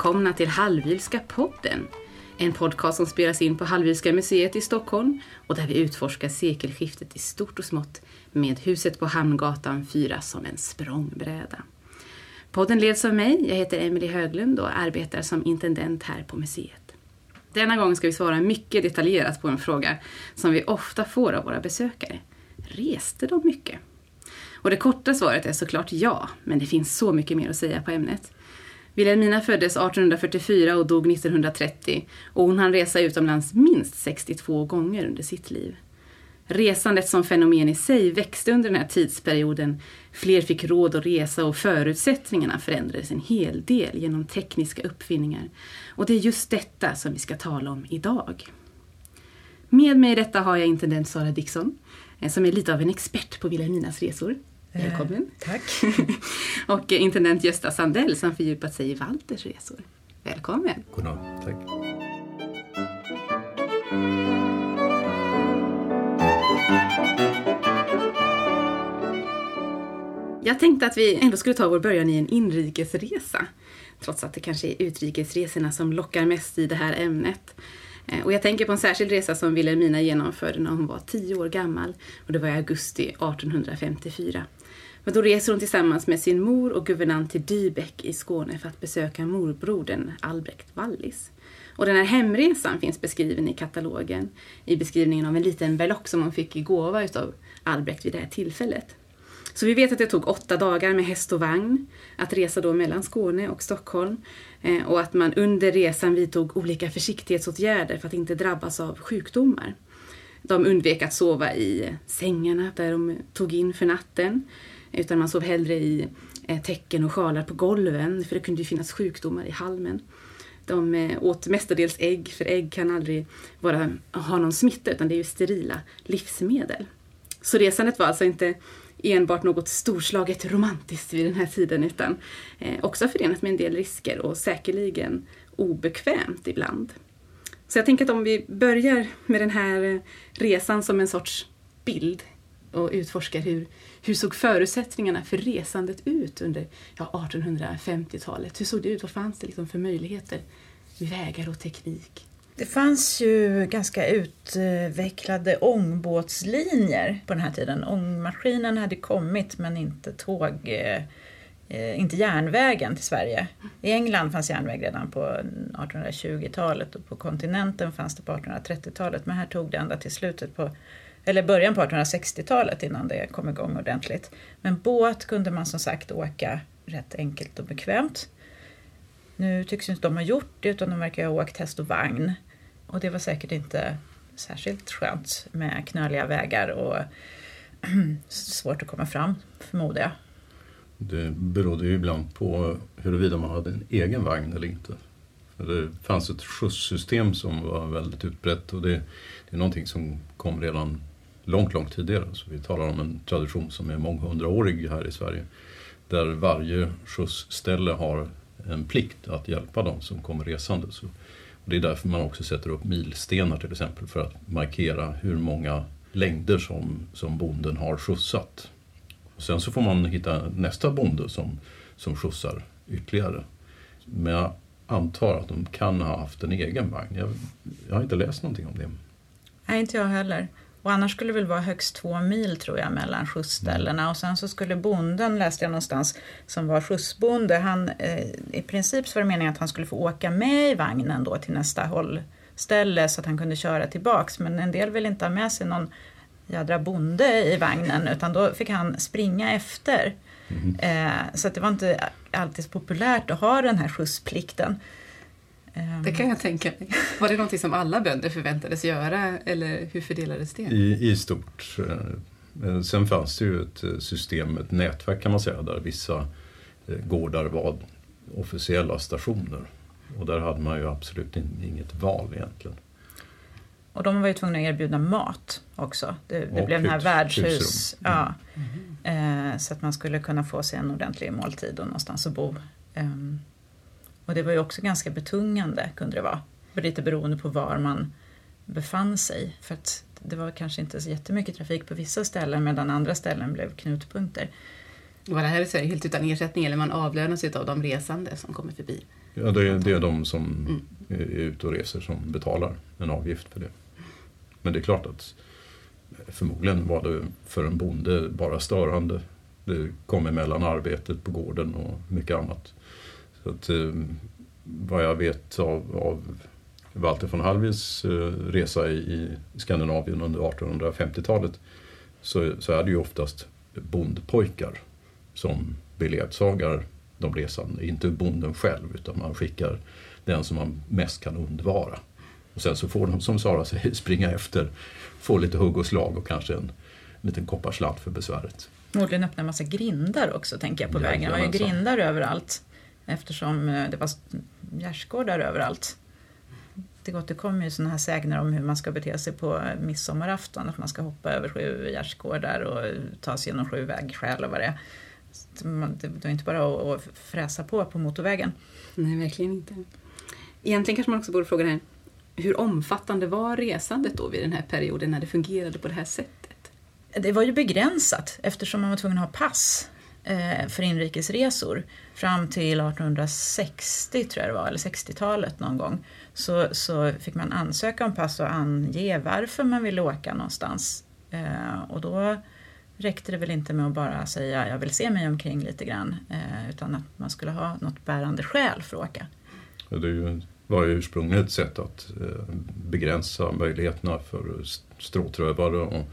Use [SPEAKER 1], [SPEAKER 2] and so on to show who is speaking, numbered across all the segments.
[SPEAKER 1] välkomna till Hallwylska podden. En podcast som spelas in på Hallwylska museet i Stockholm och där vi utforskar sekelskiftet i stort och smått med huset på Hamngatan 4 som en språngbräda. Podden leds av mig, jag heter Emelie Höglund och arbetar som intendent här på museet. Denna gång ska vi svara mycket detaljerat på en fråga som vi ofta får av våra besökare. Reste de mycket? Och det korta svaret är såklart ja, men det finns så mycket mer att säga på ämnet. Wilhelmina föddes 1844 och dog 1930 och hon hann resa utomlands minst 62 gånger under sitt liv. Resandet som fenomen i sig växte under den här tidsperioden. Fler fick råd att resa och förutsättningarna förändrades en hel del genom tekniska uppfinningar. Och det är just detta som vi ska tala om idag. Med mig i detta har jag intendent Sara Dixon, eh, som är lite av en expert på Wilhelminas resor. Välkommen!
[SPEAKER 2] Eh, tack!
[SPEAKER 1] och intendent Gösta Sandell som fördjupat sig i Walters resor. Välkommen!
[SPEAKER 3] Goddag, tack!
[SPEAKER 1] Jag tänkte att vi ändå skulle ta vår början i en inrikesresa. Trots att det kanske är utrikesresorna som lockar mest i det här ämnet. Eh, och jag tänker på en särskild resa som Wilhelmina genomförde när hon var tio år gammal. Och det var i augusti 1854. Men då reser hon tillsammans med sin mor och guvernant till Dybeck i Skåne för att besöka morbrodern Albrecht Wallis. Och den här hemresan finns beskriven i katalogen i beskrivningen av en liten berlock som hon fick i gåva utav Albrecht vid det här tillfället. Så vi vet att det tog åtta dagar med häst och vagn att resa då mellan Skåne och Stockholm eh, och att man under resan vidtog olika försiktighetsåtgärder för att inte drabbas av sjukdomar. De undvek att sova i sängarna där de tog in för natten utan man sov hellre i eh, täcken och sjalar på golven för det kunde ju finnas sjukdomar i halmen. De eh, åt mestadels ägg, för ägg kan aldrig vara, ha någon smitta utan det är ju sterila livsmedel. Så resandet var alltså inte enbart något storslaget romantiskt vid den här tiden utan eh, också förenat med en del risker och säkerligen obekvämt ibland. Så jag tänker att om vi börjar med den här resan som en sorts bild och utforskar hur, hur såg förutsättningarna för resandet ut under ja, 1850-talet? Hur såg det ut? Vad fanns det liksom för möjligheter? Vägar och teknik?
[SPEAKER 2] Det fanns ju ganska utvecklade ångbåtslinjer på den här tiden. Ångmaskinen hade kommit men inte tåg, eh, eh, inte järnvägen till Sverige. I England fanns järnväg redan på 1820-talet och på kontinenten fanns det på 1830-talet men här tog det ända till slutet på eller början på 1860-talet innan det kom igång ordentligt. Men båt kunde man som sagt åka rätt enkelt och bekvämt. Nu tycks inte de ha gjort det utan de verkar ha åkt häst och vagn. Och det var säkert inte särskilt skönt med knöliga vägar och svårt att komma fram förmodar jag.
[SPEAKER 3] Det berodde ju ibland på huruvida man hade en egen vagn eller inte. För det fanns ett skjutssystem som var väldigt utbrett och det, det är någonting som kom redan långt, långt tidigare. Så vi talar om en tradition som är månghundraårig här i Sverige. Där varje skjutsställe har en plikt att hjälpa de som kommer resande. Så det är därför man också sätter upp milstenar till exempel för att markera hur många längder som, som bonden har skjutsat. Och sen så får man hitta nästa bonde som, som skjutsar ytterligare. Men jag antar att de kan ha haft en egen vagn. Jag, jag har inte läst någonting om det.
[SPEAKER 2] Nej, inte jag heller. Och annars skulle det väl vara högst två mil tror jag mellan skjutsställena och sen så skulle bonden, läste jag någonstans, som var skjutsbonde, han, eh, i princip så var det meningen att han skulle få åka med i vagnen då till nästa hållställe så att han kunde köra tillbaks men en del ville inte ha med sig någon jädra bonde i vagnen utan då fick han springa efter. Mm. Eh, så det var inte alltid så populärt att ha den här skjutsplikten.
[SPEAKER 1] Ehm. Det kan jag tänka mig. Var det någonting som alla bönder förväntades göra eller hur fördelades det?
[SPEAKER 3] I, i stort. Eh, sen fanns det ju ett eh, system, ett nätverk kan man säga, där vissa eh, gårdar var officiella stationer. Och där hade man ju absolut inget val egentligen.
[SPEAKER 2] Och de var ju tvungna att erbjuda mat också. Det, det blev den här värdshus. Mm. Ja, mm. så att man skulle kunna få sig en ordentlig måltid och någonstans att bo. Och det var ju också ganska betungande kunde det vara. Lite beroende på var man befann sig. För att det var kanske inte så jättemycket trafik på vissa ställen medan andra ställen blev knutpunkter.
[SPEAKER 1] Var det här helt utan ersättning eller man avlönas av de resande som kommer förbi?
[SPEAKER 3] Ja, det är, det är de som mm. är ute och reser som betalar en avgift för det. Men det är klart att förmodligen var det för en bonde bara störande. Det kom emellan arbetet på gården och mycket annat. Så att, eh, vad jag vet av, av Walter von Hallwyls eh, resa i Skandinavien under 1850-talet så, så är det ju oftast bondpojkar som beledsagar de resande. Inte bonden själv utan man skickar den som man mest kan undvara. Och sen så får de som Sara säger springa efter, få lite hugg och slag och kanske en liten kopparslant för besväret.
[SPEAKER 2] Förmodligen öppna en massa grindar också tänker jag på vägen. Det var ju grindar överallt eftersom eh, det var gärdsgårdar överallt. Det återkommer ju sådana här sägner om hur man ska bete sig på midsommarafton. Att man ska hoppa över sju gärdsgårdar och ta sig genom sju vägskäl och vad det är. Det är inte bara att fräsa på på motorvägen.
[SPEAKER 1] Nej, verkligen inte. Egentligen kanske man också borde fråga det här, hur omfattande var resandet då vid den här perioden när det fungerade på det här sättet?
[SPEAKER 2] Det var ju begränsat eftersom man var tvungen att ha pass eh, Eh, för inrikesresor fram till 1860 tror jag det var, eller 60-talet någon gång. Så, så fick man ansöka om pass och ange varför man ville åka någonstans. Eh, och då räckte det väl inte med att bara säga jag vill se mig omkring lite grann eh, utan att man skulle ha något bärande skäl för att åka.
[SPEAKER 3] Det var ju ursprungligen ett sätt att eh, begränsa möjligheterna för stråtrövare och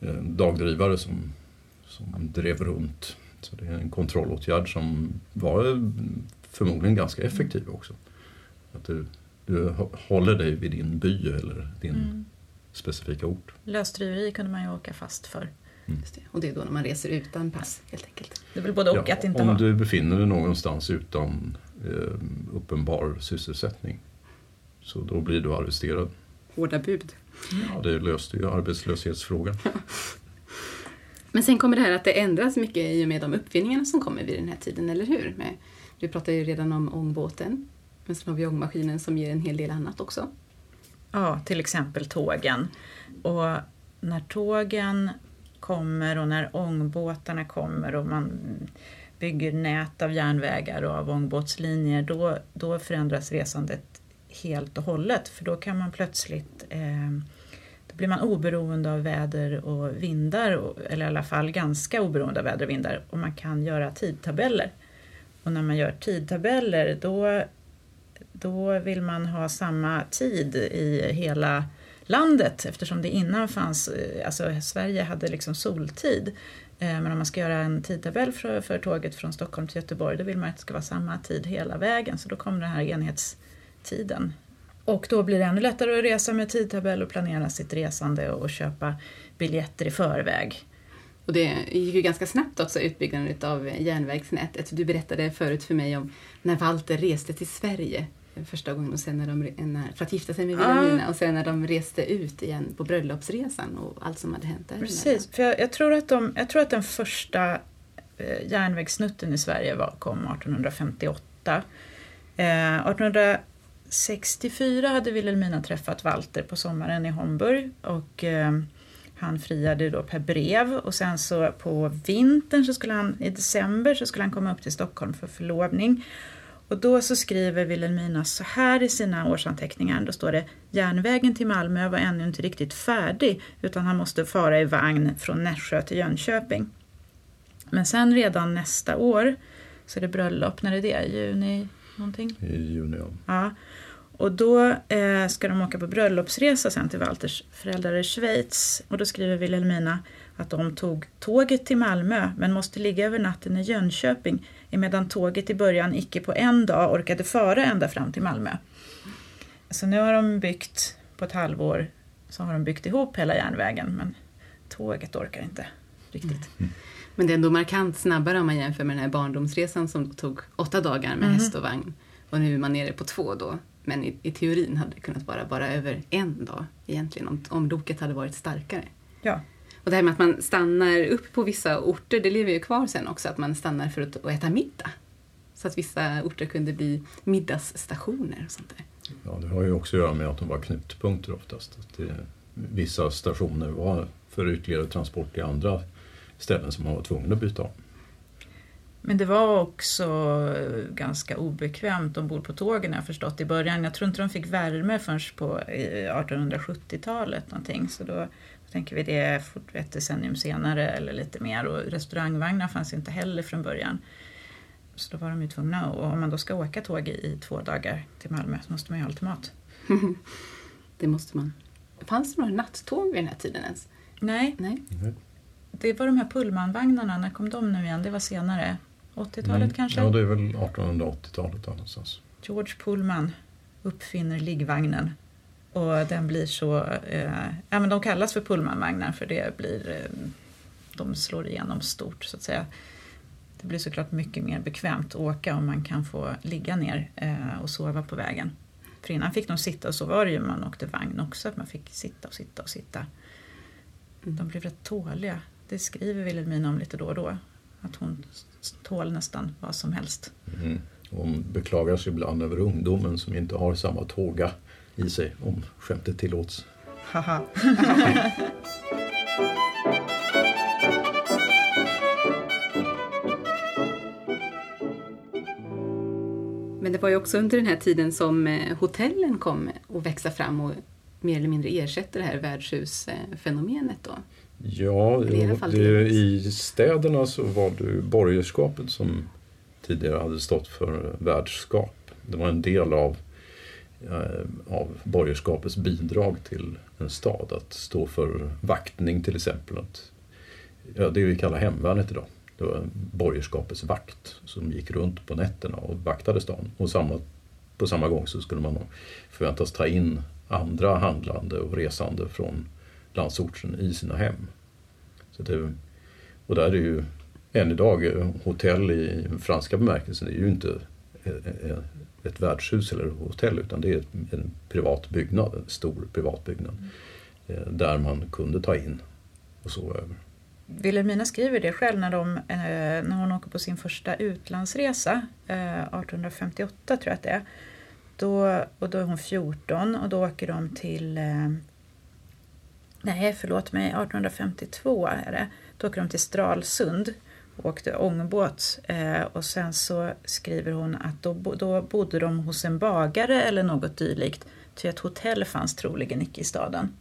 [SPEAKER 3] eh, dagdrivare som, som drev runt. Så det är en kontrollåtgärd som var förmodligen ganska effektiv också. Att du, du håller dig vid din by eller din mm. specifika ort.
[SPEAKER 2] Lösdriveri kunde man ju åka fast för.
[SPEAKER 1] Mm. Det. Och det är då när man reser utan pass helt enkelt.
[SPEAKER 2] Det är väl både och ja, att inte
[SPEAKER 3] om
[SPEAKER 2] ha.
[SPEAKER 3] du befinner dig någonstans utan eh, uppenbar sysselsättning så då blir du arresterad.
[SPEAKER 1] Hårda bud.
[SPEAKER 3] Ja, det löste ju arbetslöshetsfrågan.
[SPEAKER 1] Men sen kommer det här att det ändras mycket i och med de uppfinningarna som kommer vid den här tiden, eller hur? Du pratade ju redan om ångbåten, men sen har vi ångmaskinen som ger en hel del annat också.
[SPEAKER 2] Ja, till exempel tågen. Och när tågen kommer och när ångbåtarna kommer och man bygger nät av järnvägar och av ångbåtslinjer, då, då förändras resandet helt och hållet. För då kan man plötsligt eh, då blir man oberoende av väder och vindar, eller i alla fall ganska oberoende av väder och vindar, och man kan göra tidtabeller. Och när man gör tidtabeller då, då vill man ha samma tid i hela landet eftersom det innan fanns, eh, alltså Sverige hade liksom soltid. Eh, men om man ska göra en tidtabell för, för tåget från Stockholm till Göteborg då vill man att det ska vara samma tid hela vägen så då kommer den här enhetstiden. Och då blir det ännu lättare att resa med tidtabell och planera sitt resande och köpa biljetter i förväg.
[SPEAKER 1] Och det gick ju ganska snabbt också, utbyggnaden av järnvägsnätet. Du berättade förut för mig om när Walter reste till Sverige första gången och sen när de, för att gifta sig med Wilhelmina ah. och sen när de reste ut igen på bröllopsresan och allt som hade hänt där.
[SPEAKER 2] Precis, för jag, jag, tror att de, jag tror att den första eh, järnvägssnutten i Sverige var, kom 1858. Eh, 64 hade Wilhelmina träffat Walter på sommaren i Homburg och eh, han friade då per brev och sen så på vintern så skulle han, i december så skulle han komma upp till Stockholm för förlovning. Och då så skriver Wilhelmina så här i sina årsanteckningar. Då står det järnvägen till Malmö var ännu inte riktigt färdig utan han måste fara i vagn från Nässjö till Jönköping. Men sen redan nästa år så är det bröllop. När är det? Juni någonting?
[SPEAKER 3] I juni, ja.
[SPEAKER 2] ja. Och då eh, ska de åka på bröllopsresa sen till Walters föräldrar i Schweiz. Och då skriver Wilhelmina att de tog tåget till Malmö men måste ligga över natten i Jönköping emedan tåget i början icke på en dag orkade föra ända fram till Malmö. Så nu har de byggt, på ett halvår, så har de byggt ihop hela järnvägen men tåget orkar inte riktigt. Mm.
[SPEAKER 1] Men det är ändå markant snabbare om man jämför med den här barndomsresan som tog åtta dagar med mm. häst och vagn. Och nu är man nere på två då. Men i, i, teorin hade det kunnat vara bara över en dag egentligen om, om loket hade varit starkare.
[SPEAKER 2] Ja.
[SPEAKER 1] Och det här med att man stannar upp på vissa orter, det lever ju kvar sen också, att man stannar för att, äta middag. Så att vissa orter kunde bli middagsstationer och sånt där.
[SPEAKER 3] Ja, det har ju också att göra med att de var knutpunkter oftast. Att det, vissa stationer var för ytterligare transport till andra ställen som man var tvungen att byta om.
[SPEAKER 2] Men det var också ganska obekvämt ombord på tågen, jag förstått i början. Jag tror inte de fick värme förrän på 1870-talet någonting. Så då, då tänker vi det är ett decennium senare eller lite mer. Och restaurangvagnar fanns inte heller från början. Så då var de ju tvungna, och om man då ska åka tåg i, två dagar till Malmö så måste man ju ha lite mat.
[SPEAKER 1] det måste man. Fanns det några nattåg vid den här tiden ens?
[SPEAKER 2] Nej.
[SPEAKER 1] Nej.
[SPEAKER 3] Nej.
[SPEAKER 2] Det var de här Pullmanvagnarna, när kom de nu igen? Det var senare. 80-talet
[SPEAKER 3] Mm.
[SPEAKER 2] kanske?
[SPEAKER 3] Ja, det är väl 1880-talet där någonstans.
[SPEAKER 2] George Pullman uppfinner liggvagnen. Och den blir så... Eh, ja, men de kallas för Pullmanvagnar för det blir... Eh, de slår igenom stort så att säga. Det blir såklart mycket mer bekvämt att åka om man kan få ligga ner eh, och sova på vägen. För innan fick de sitta och så var det ju man åkte vagn också, att man fick sitta och sitta och sitta. De blev rätt tåliga. Det skriver Wilhelmina om lite då och då. Att hon tål nästan vad som helst.
[SPEAKER 3] Mm. Hon beklagar sig ibland över ungdomen som inte har samma tåga i sig, om skämtet tillåts.
[SPEAKER 2] Haha.
[SPEAKER 1] Men det var ju också under den här tiden som eh, hotellen kom att växa fram och mer eller mindre ersätta det här värdshusfenomenet då.
[SPEAKER 3] Ja,
[SPEAKER 1] i
[SPEAKER 3] det, i städerna så var det borgerskapet som tidigare hade stått för värdskap. Det var en del av, eh, av borgerskapets bidrag till en stad. Att stå för vaktning till exempel. Att, ja, det vi kallar hemvärnet idag. Det var borgerskapets vakt som gick runt på nätterna och vaktade stan. Och samma, på samma gång så skulle man förväntas ta in andra handlande och resande från landsorten i sina hem. Så det, och där är ju än idag hotell i franska bemärkelsen det är ju inte eh, eh, ett värdshus eller hotell utan det är en privat byggnad, en stor privat byggnad. Eh, där man kunde ta in och sova över.
[SPEAKER 2] Wilhelmina skriver det själv när, de, när hon åker på sin första utlandsresa, 1858 tror jag att det är. Då, och då är hon 14 och då åker de till... Nej, förlåt mig, 1852 är det. Då åker de till Stralsund och åkte ångbåt. Eh, och sen så skriver hon att då, då bodde de hos en bagare eller något dylikt. Ty ett hotell fanns troligen icke i staden.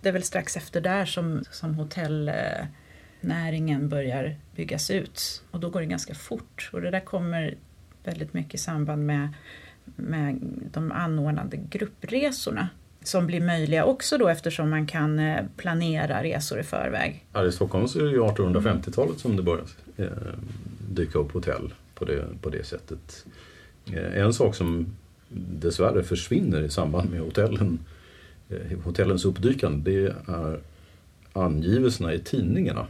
[SPEAKER 2] Det är väl strax efter där som, som hotellnäringen börjar byggas ut. Och då går det ganska fort. Och det där kommer väldigt mycket i samband med, med de anordnade gruppresorna. Som blir möjliga också då eftersom man kan eh, planera resor i förväg.
[SPEAKER 3] Här i Stockholm så är det ju 1850-talet som det börjar eh, dyka upp hotell på det, på det sättet. Eh, en sak som dessvärre försvinner i samband med hotellen, eh, hotellens uppdykande det är angivelserna i tidningarna.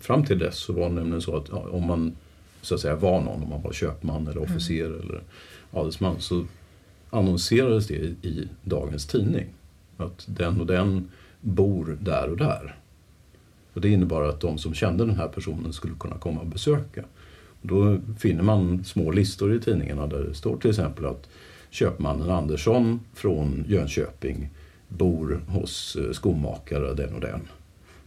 [SPEAKER 3] Fram till dess så var det nämligen så att ja, om man så att säga var någon, om man var köpman eller officer eller adelsman så annonserades det i, dagens tidning. Att den och den bor där och där. Och det innebar att de som kände den här personen skulle kunna komma och besöka. Och då finner man små listor i tidningarna där det står till exempel att köpmannen Andersson från Jönköping bor hos eh, skomakare den och den.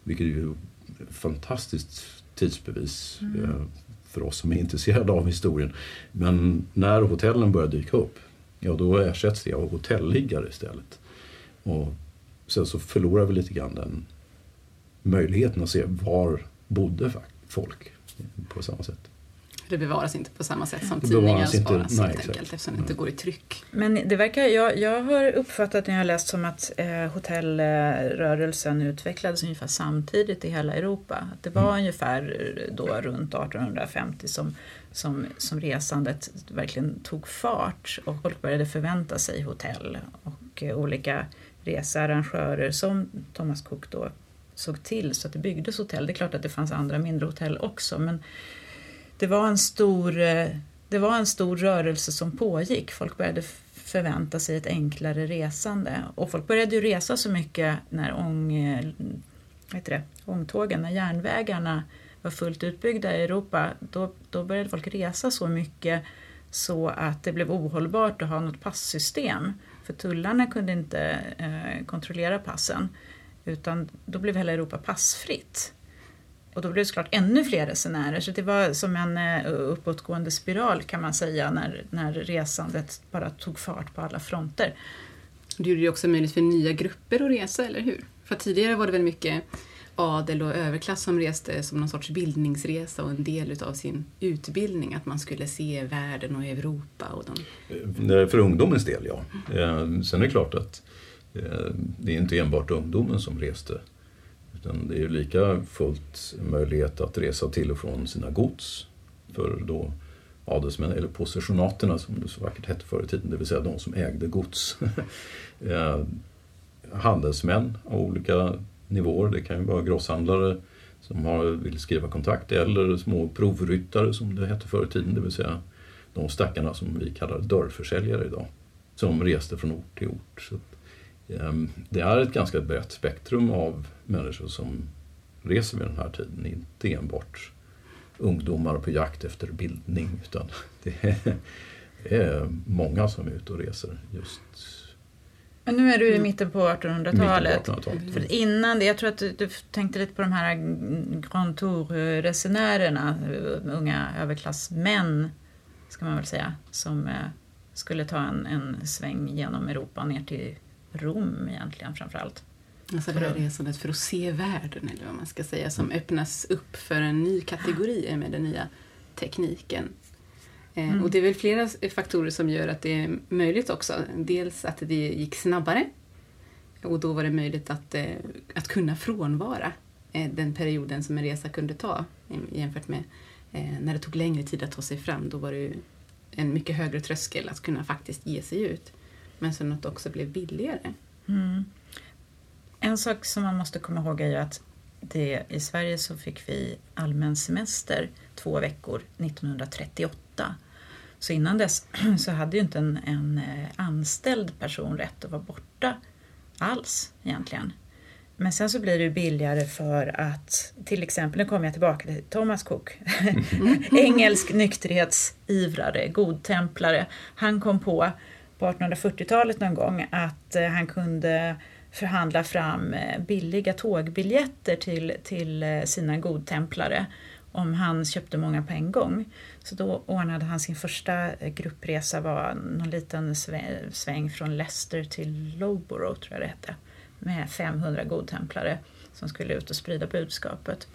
[SPEAKER 3] Vilket är ju ett fantastiskt tidsbevis eh, för oss som är intresserade av historien. Men när hotellen börjar dyka upp, ja då ersätts det av hotelliggare istället. Och sen så förlorar vi lite grann den möjligheten att se var bodde folk på samma sätt.
[SPEAKER 1] Det bevaras inte på samma sätt som
[SPEAKER 3] Det
[SPEAKER 1] tidningar
[SPEAKER 3] bevaras inte,
[SPEAKER 1] sparas
[SPEAKER 3] nej,
[SPEAKER 1] helt enkelt eftersom det inte går i tryck.
[SPEAKER 2] Men det verkar, jag, jag har uppfattat när jag har läst som att eh, hotellrörelsen utvecklades ungefär samtidigt i hela Europa. Att det var ungefär då runt 1850 som, som, som resandet verkligen tog fart och folk började förvänta sig hotell och eh, olika researrangörer som Thomas Cook då såg till så att det byggdes hotell. Det är klart att det fanns andra mindre hotell också men det var en stor, eh, det var en stor rörelse som pågick. Folk började förvänta sig ett enklare resande. Och folk började ju resa så mycket när ång, eh, heter det, ångtågen, när järnvägarna var fullt utbyggda i Europa. Då, då började folk resa så mycket så att det blev ohållbart att ha något passystem. För tullarna kunde inte eh, kontrollera passen. Utan då blev hela Europa passfritt och då blev det såklart ännu fler resenärer. Så det var som en eh, uppåtgående spiral kan man säga när, när resandet bara tog fart på alla fronter.
[SPEAKER 1] Det gjorde det också möjligt för nya grupper att resa, eller hur? För tidigare var det väl mycket adel och överklass som reste som någon sorts bildningsresa och en del utav sin utbildning, att man skulle se världen och Europa. Och
[SPEAKER 3] de... Eh, för ungdomens del, ja. Eh, sen är det klart att det är inte enbart ungdomen som reste utan det är lika fullt möjlighet att resa till och från sina gods för då adelsmän, eller possessionaterna som det så vackert hette förr i tiden, det vill säga de som ägde gods. Eh, handelsmän av olika nivåer, det kan ju vara grosshandlare som har, vill skriva kontrakt eller små provryttare som det hette förr i tiden, det vill säga de stackarna som vi kallar dörrförsäljare idag, som reste från ort till ort. Så ehm, det är ett ganska brett spektrum av människor som reser vid den här tiden. Inte enbart ungdomar på jakt efter bildning utan det är, många som är ute och reser just
[SPEAKER 2] men nu är du i mitten på 1800-talet. 1800 För innan det, jag tror att du, du, tänkte lite på de här Grand Tour-resenärerna, unga överklassmän, ska man väl säga, som eh, skulle ta en, en sväng genom Europa ner till Rom egentligen framförallt.
[SPEAKER 1] Alltså det här resandet för att se världen, eller vad man ska säga, som mm. öppnas upp för en ny kategori med den nya tekniken. Eh, mm. Och det är väl flera faktorer som gör att det är möjligt också. Dels att det gick snabbare och då var det möjligt att, eh, att kunna frånvara eh, den perioden som en resa kunde ta jämfört med när det tog längre tid att ta sig fram. Då var det en mycket högre tröskel att kunna faktiskt ge sig ut men sen att det också blev billigare. Mm.
[SPEAKER 2] En sak som man måste komma ihåg är ju att det, i Sverige så fick vi allmän semester två veckor 1938. Så innan dess så hade ju inte en, en eh, anställd person rätt att vara borta alls egentligen. Men sen så blir det billigare för att till exempel, nu kommer jag tillbaka till Thomas Cook, engelsk nykterhetsivrare, godtemplare. Han kom på på 1840-talet någon gång att eh, han kunde förhandla fram eh, billiga tågbiljetter till, till eh, sina godtemplare om han köpte många på en gång. Så då ordnade han sin första eh, gruppresa, var någon liten sväng från Leicester till Loughborough tror jag det hette, med 500 godtemplare som skulle ut och sprida budskapet.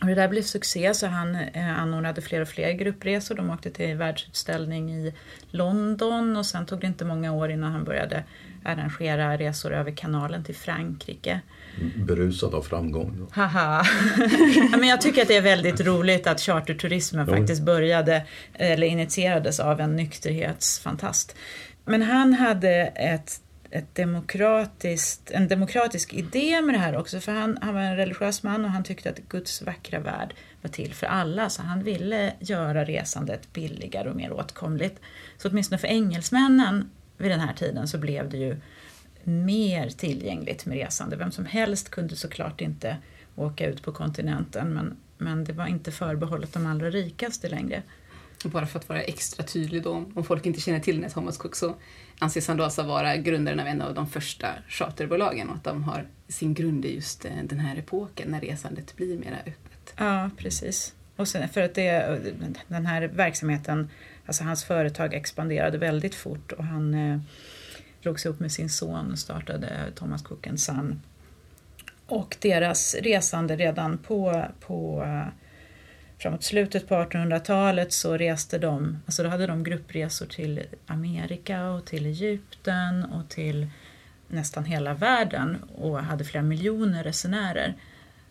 [SPEAKER 2] Och det där blev succé så han eh, anordnade fler och fler gruppresor. De åkte till världsutställning i London och sen tog det inte många år innan han började arrangera resor över kanalen till Frankrike.
[SPEAKER 3] Berusad av framgång.
[SPEAKER 2] Haha. Men jag tycker att det är väldigt roligt att charterturismen faktiskt började eller initierades av en nykterhetsfantast. Men han hade ett ett demokratiskt, en demokratisk idé med det här också. För han, han var en religiös man och han tyckte att Guds vackra värld var till för alla. Så han ville göra resandet billigare och mer åtkomligt. Så åtminstone för engelsmännen vid den här tiden så blev det ju mer tillgängligt med resande. Vem som helst kunde såklart inte åka ut på kontinenten men, men det var inte förbehållet de allra rikaste längre.
[SPEAKER 1] Bara för att vara extra tydlig då, om folk inte känner till den Thomas Cook så anses han då alltså vara grundaren av en av de första charterbolagen och att de har sin grund i just eh, den här epoken när resandet blir mera öppet.
[SPEAKER 2] Ja, precis. Och sen för att det, den här verksamheten, alltså hans företag expanderade väldigt fort och han eh, drog sig upp med sin son och startade Thomas Cook Son. Och deras resande redan på, på eh, framåt slutet på 1800-talet så reste de, alltså då hade de gruppresor till Amerika och till Egypten och till nästan hela världen och hade flera miljoner resenärer.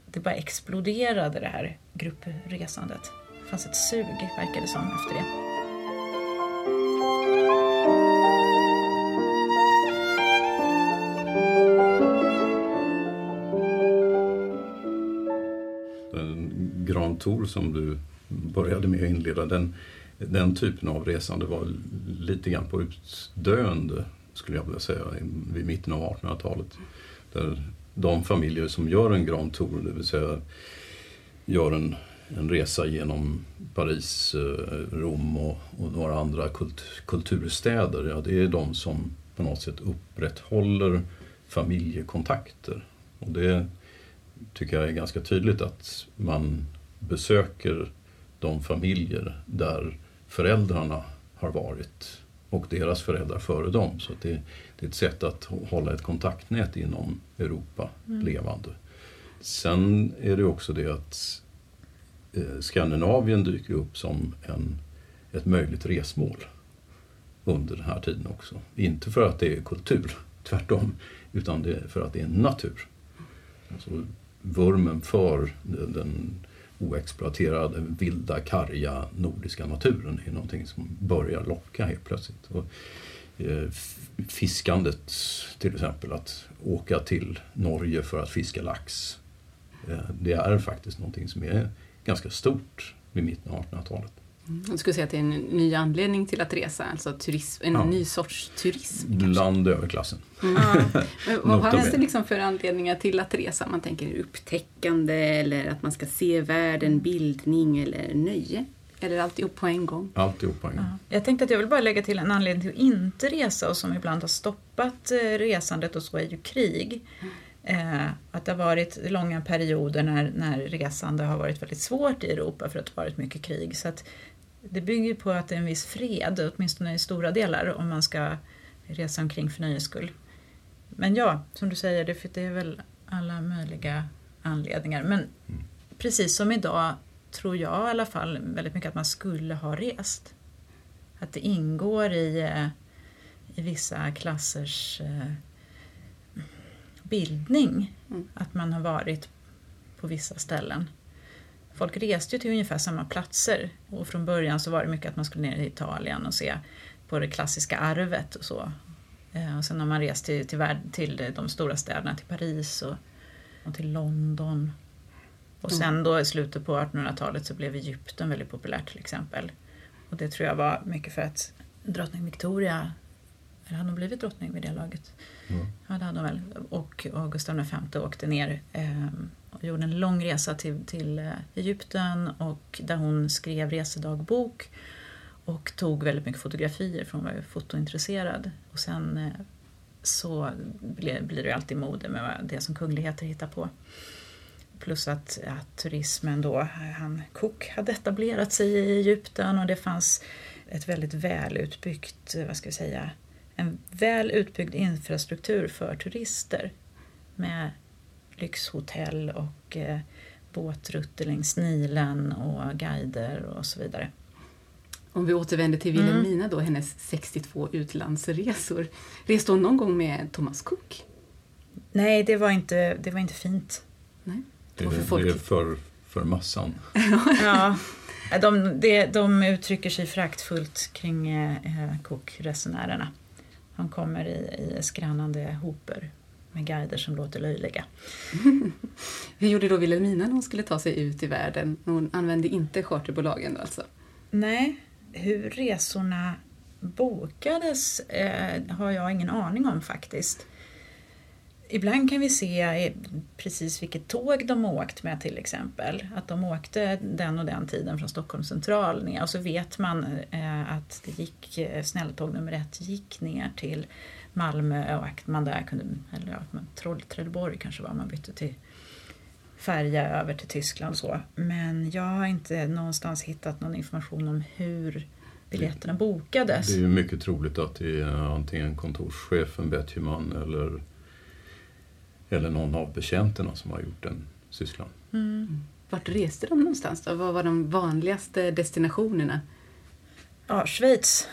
[SPEAKER 2] Det bara exploderade det här gruppresandet. Det fanns ett sug, verkade det som, efter det.
[SPEAKER 3] Tor som du började med att inleda, den, den typen av resande var lite grann på utdöende, skulle jag vilja säga, vid mitten av 1800-talet. Där de familjer som gör en Grand Tour, det vill säga gör en, en resa genom Paris, eh, Rom och, och några andra kult, kulturstäder, ja, det är de som på något sätt upprätthåller familjekontakter. Och det tycker jag är ganska tydligt att man besöker de familjer där föräldrarna har varit och deras föräldrar före dem. Så det, det, är ett sätt att hålla ett kontaktnät inom Europa mm. levande. Sen är det också det att eh, Skandinavien dyker upp som en, ett möjligt resmål under den här tiden också. Inte för att det är kultur, tvärtom, utan för att det är natur. Alltså, vurmen för den oexploaterade, vilda, karga nordiska naturen är någonting som börjar locka helt plötsligt. Och, eh, fiskandet till exempel, att åka till Norge för att fiska lax. Eh, det är faktiskt någonting som är ganska stort vid mitten av 1800-talet.
[SPEAKER 1] Jag skulle säga att det är en ny anledning till att resa, alltså turism, en ja. ny sorts turism.
[SPEAKER 3] Bland överklassen.
[SPEAKER 1] Mm. Men vad finns det liksom för anledningar till att resa? Man tänker upptäckande eller att man ska se världen, bildning eller nöje? Eller alltihop på en gång?
[SPEAKER 3] Alltihop på en gång. Ja.
[SPEAKER 2] Jag tänkte att jag vill bara lägga till en anledning till att inte resa och som ibland har stoppat eh, resandet och så är ju krig. Mm. Eh, att det har varit långa perioder när, när resande har varit väldigt svårt i Europa för att det har varit mycket krig. Så att det bygger på att det är en viss fred, åtminstone i stora delar, om man ska resa omkring för nöjes skull. Men ja, som du säger, det, det är väl alla möjliga anledningar. Men mm. precis som idag tror jag i alla fall väldigt mycket att man skulle ha rest. Att det ingår i, eh, i vissa klassers eh, bildning mm. att man har varit på vissa ställen folk reste ju till ungefär samma platser och från början så var det mycket att man skulle ner till Italien och se på det klassiska arvet och så. Eh, och sen har man rest till, till, till de stora städerna, till Paris och, och till London. Och mm. sen då i slutet på 1800-talet så blev Egypten väldigt populärt till exempel. Och det tror jag var mycket för att drottning Victoria, eller hade hon blivit drottning vid det laget? Mm. Ja, det hade hon väl. Och, och Gustav V åkte ner eh, och gjorde en lång resa till, till eh, Egypten och där hon skrev resedagbok och tog väldigt mycket fotografier för hon var ju fotointresserad. Och sen eh, så blir, blir det ju alltid mode med det som kungligheter hittar på. Plus att, att turismen då, han Cook hade etablerat sig i Egypten och det fanns ett väldigt väl utbyggt, eh, vad ska vi säga, en väl utbyggd infrastruktur för turister med lyxhotell och eh, båtrutter längs Nilen och guider och så vidare.
[SPEAKER 1] Om vi återvänder till Wilhelmina mm. då, hennes 62 utlandsresor. Reste hon någon gång med Thomas Cook?
[SPEAKER 2] Nej, det var inte, det var inte fint.
[SPEAKER 1] Nej.
[SPEAKER 3] Det, var för, det är för, för massan.
[SPEAKER 2] ja, de, de, de uttrycker sig fraktfullt kring eh, Cook-resenärerna. Han kommer i, i skrannande hoper med guider som låter löjliga.
[SPEAKER 1] Hur gjorde då Wilhelmina när hon skulle ta sig ut i världen? Hon använde inte charterbolagen alltså?
[SPEAKER 2] Nej, hur resorna bokades eh, har jag ingen aning om faktiskt. Ibland kan vi se precis vilket tåg de åkt med till exempel. Att de åkte den och den tiden från Stockholms central ner och så vet man eh, att det gick, eh, snälltåg nummer ett gick ner till Malmö och att man där kunde, eller ja, Troll, Trelleborg kanske var, man bytte till färja över till Tyskland och så. Men jag har inte någonstans hittat någon information om hur biljetterna bokades.
[SPEAKER 3] Det är ju mycket troligt att det är antingen kontorschefen Betjeman eller, eller någon av betjänterna som har gjort den sysslan.
[SPEAKER 1] Mm. Vart reste de någonstans då? Vad var de vanligaste destinationerna?
[SPEAKER 2] Ja, Schweiz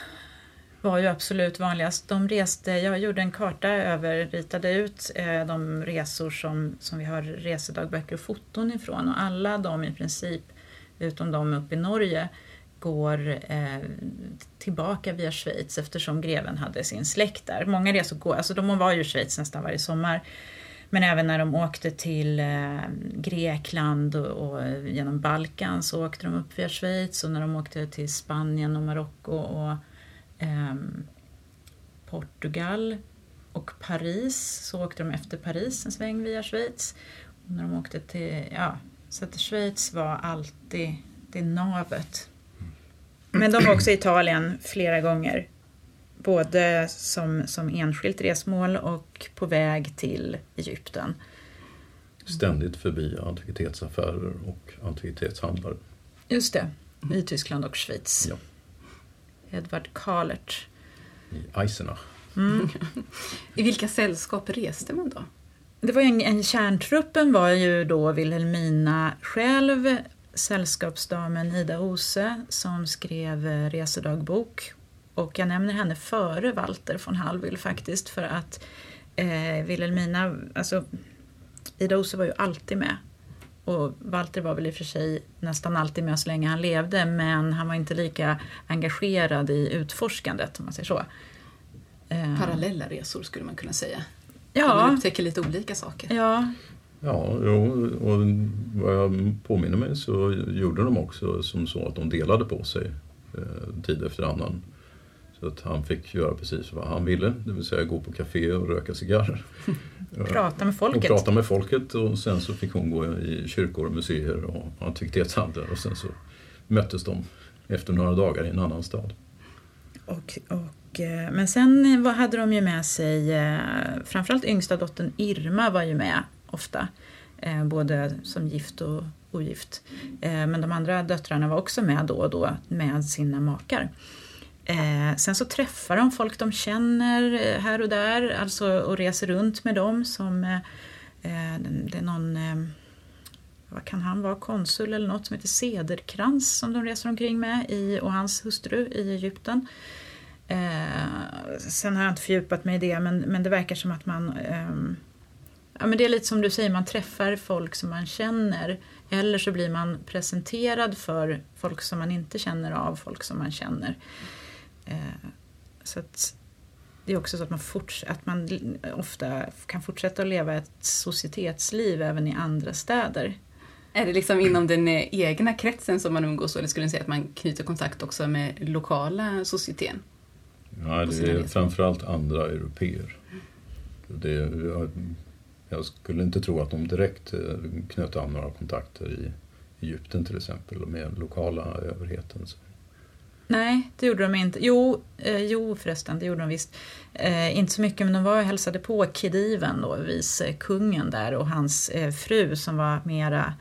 [SPEAKER 2] var ju absolut vanligast. De reste, jag gjorde en karta över, ritade ut eh, de resor som, som vi har resedagböcker och foton ifrån och alla de i princip, utom de uppe i Norge, går eh, tillbaka via Schweiz eftersom greven hade sin släkt där. Många resor går, alltså de var ju i Schweiz nästan varje sommar. Men även när de åkte till eh, Grekland och, och, genom Balkan så åkte de upp via Schweiz och när de åkte till Spanien och Marocko och eh, Portugal och Paris så åkte de efter Paris en sväng via Schweiz. Och när de åkte till, ja, så att Schweiz var alltid det navet. Men de var också i Italien flera gånger. Både som, som enskilt resmål och på väg till Egypten.
[SPEAKER 3] ständigt förbi antikvitetsaffärer och antikvitetshandlare.
[SPEAKER 2] Just det, i Tyskland och Schweiz.
[SPEAKER 3] Ja.
[SPEAKER 2] Edvard Kalert.
[SPEAKER 3] I Eisenach.
[SPEAKER 2] Mm.
[SPEAKER 1] I vilka sällskap reste man då?
[SPEAKER 2] Det var en, en kärntruppen var ju då Wilhelmina själv, sällskapsdamen Ida Ose som skrev resedagbok. Och jag nämner henne före Walter von Hallwyl faktiskt för att eh, Wilhelmina, alltså Ida Ose var ju alltid med. Och Walter var väl i och för sig nästan alltid med så länge han levde men han var inte lika engagerad i utforskandet om man säger så. Eh,
[SPEAKER 1] Parallella resor skulle man kunna säga.
[SPEAKER 2] Ja.
[SPEAKER 1] Man upptäcker lite olika saker.
[SPEAKER 2] Ja,
[SPEAKER 3] Ja, jo, och vad jag påminner mig så gjorde de också som så att de delade på sig eh, tid efter annan. Så att han fick göra precis vad han ville, det vill säga gå på café och röka cigarrer.
[SPEAKER 2] prata med
[SPEAKER 3] Och
[SPEAKER 2] folket.
[SPEAKER 3] prata med folket och sen så fick hon gå i kyrkor och museer och antikvitetshandlar och sen så möttes de efter några dagar i en annan stad.
[SPEAKER 2] Och, och, eh, men sen vad hade de ju med sig, eh, framförallt yngsta dottern Irma var ju med ofta. eh, Både som gift och ogift. Eh, Men de andra döttrarna var också med då och då med sina makar. Eh, Sen så träffar de folk de känner eh, här och där alltså, och reser runt med dem som eh, eh det är någon eh, vad kan han vara, konsul eller något som heter Cederkrans som de reser omkring med i, och hans hustru i Egypten. Eh, sen har jag inte fördjupat mig i det men, men det verkar som att man ehm, Ja, men det är lite som du säger, man träffar folk som man känner eller så blir man presenterad för folk som man inte känner av folk som man känner. Eh, så att det är också så att man, forts- att man ofta kan fortsätta att leva ett societetsliv även i andra städer.
[SPEAKER 1] Är det liksom inom den eh, egna kretsen som man umgås eller skulle ni säga att man knyter kontakt också med lokala societeten? På
[SPEAKER 3] det är framförallt andra europeer. Det, jag, jag skulle inte tro att de direkt eh, knöt an några kontakter i Egypten till exempel med lokala överheten. Så.
[SPEAKER 2] Nej, det gjorde de inte. Jo, eh, jo förresten, det gjorde de visst. Eh, inte så mycket, men de var och hälsade på Khediven, då, vice kungen där och hans eh, fru som var mera,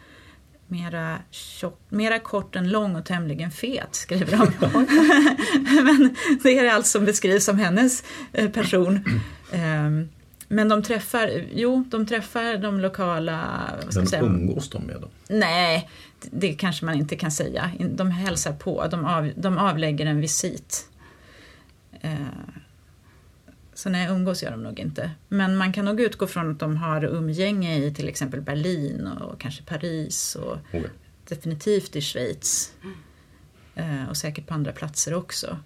[SPEAKER 2] mera, tjock, mera kort än lång och tämligen fet, skriver de. men det är allt som beskrivs som hennes eh, person. Ehm, men de träffar, jo, de träffar de lokala, jag säga,
[SPEAKER 3] umgås de med dem?
[SPEAKER 2] Nej, det kanske man inte kan säga. De hälsar på, de, av, de avlägger en visit. Eh, så nej, umgås gör de nog inte. Men man kan nog utgå från att de har umgänge i till exempel Berlin och kanske Paris och
[SPEAKER 3] ja.
[SPEAKER 2] definitivt i Schweiz. Eh, och säkert på andra platser också.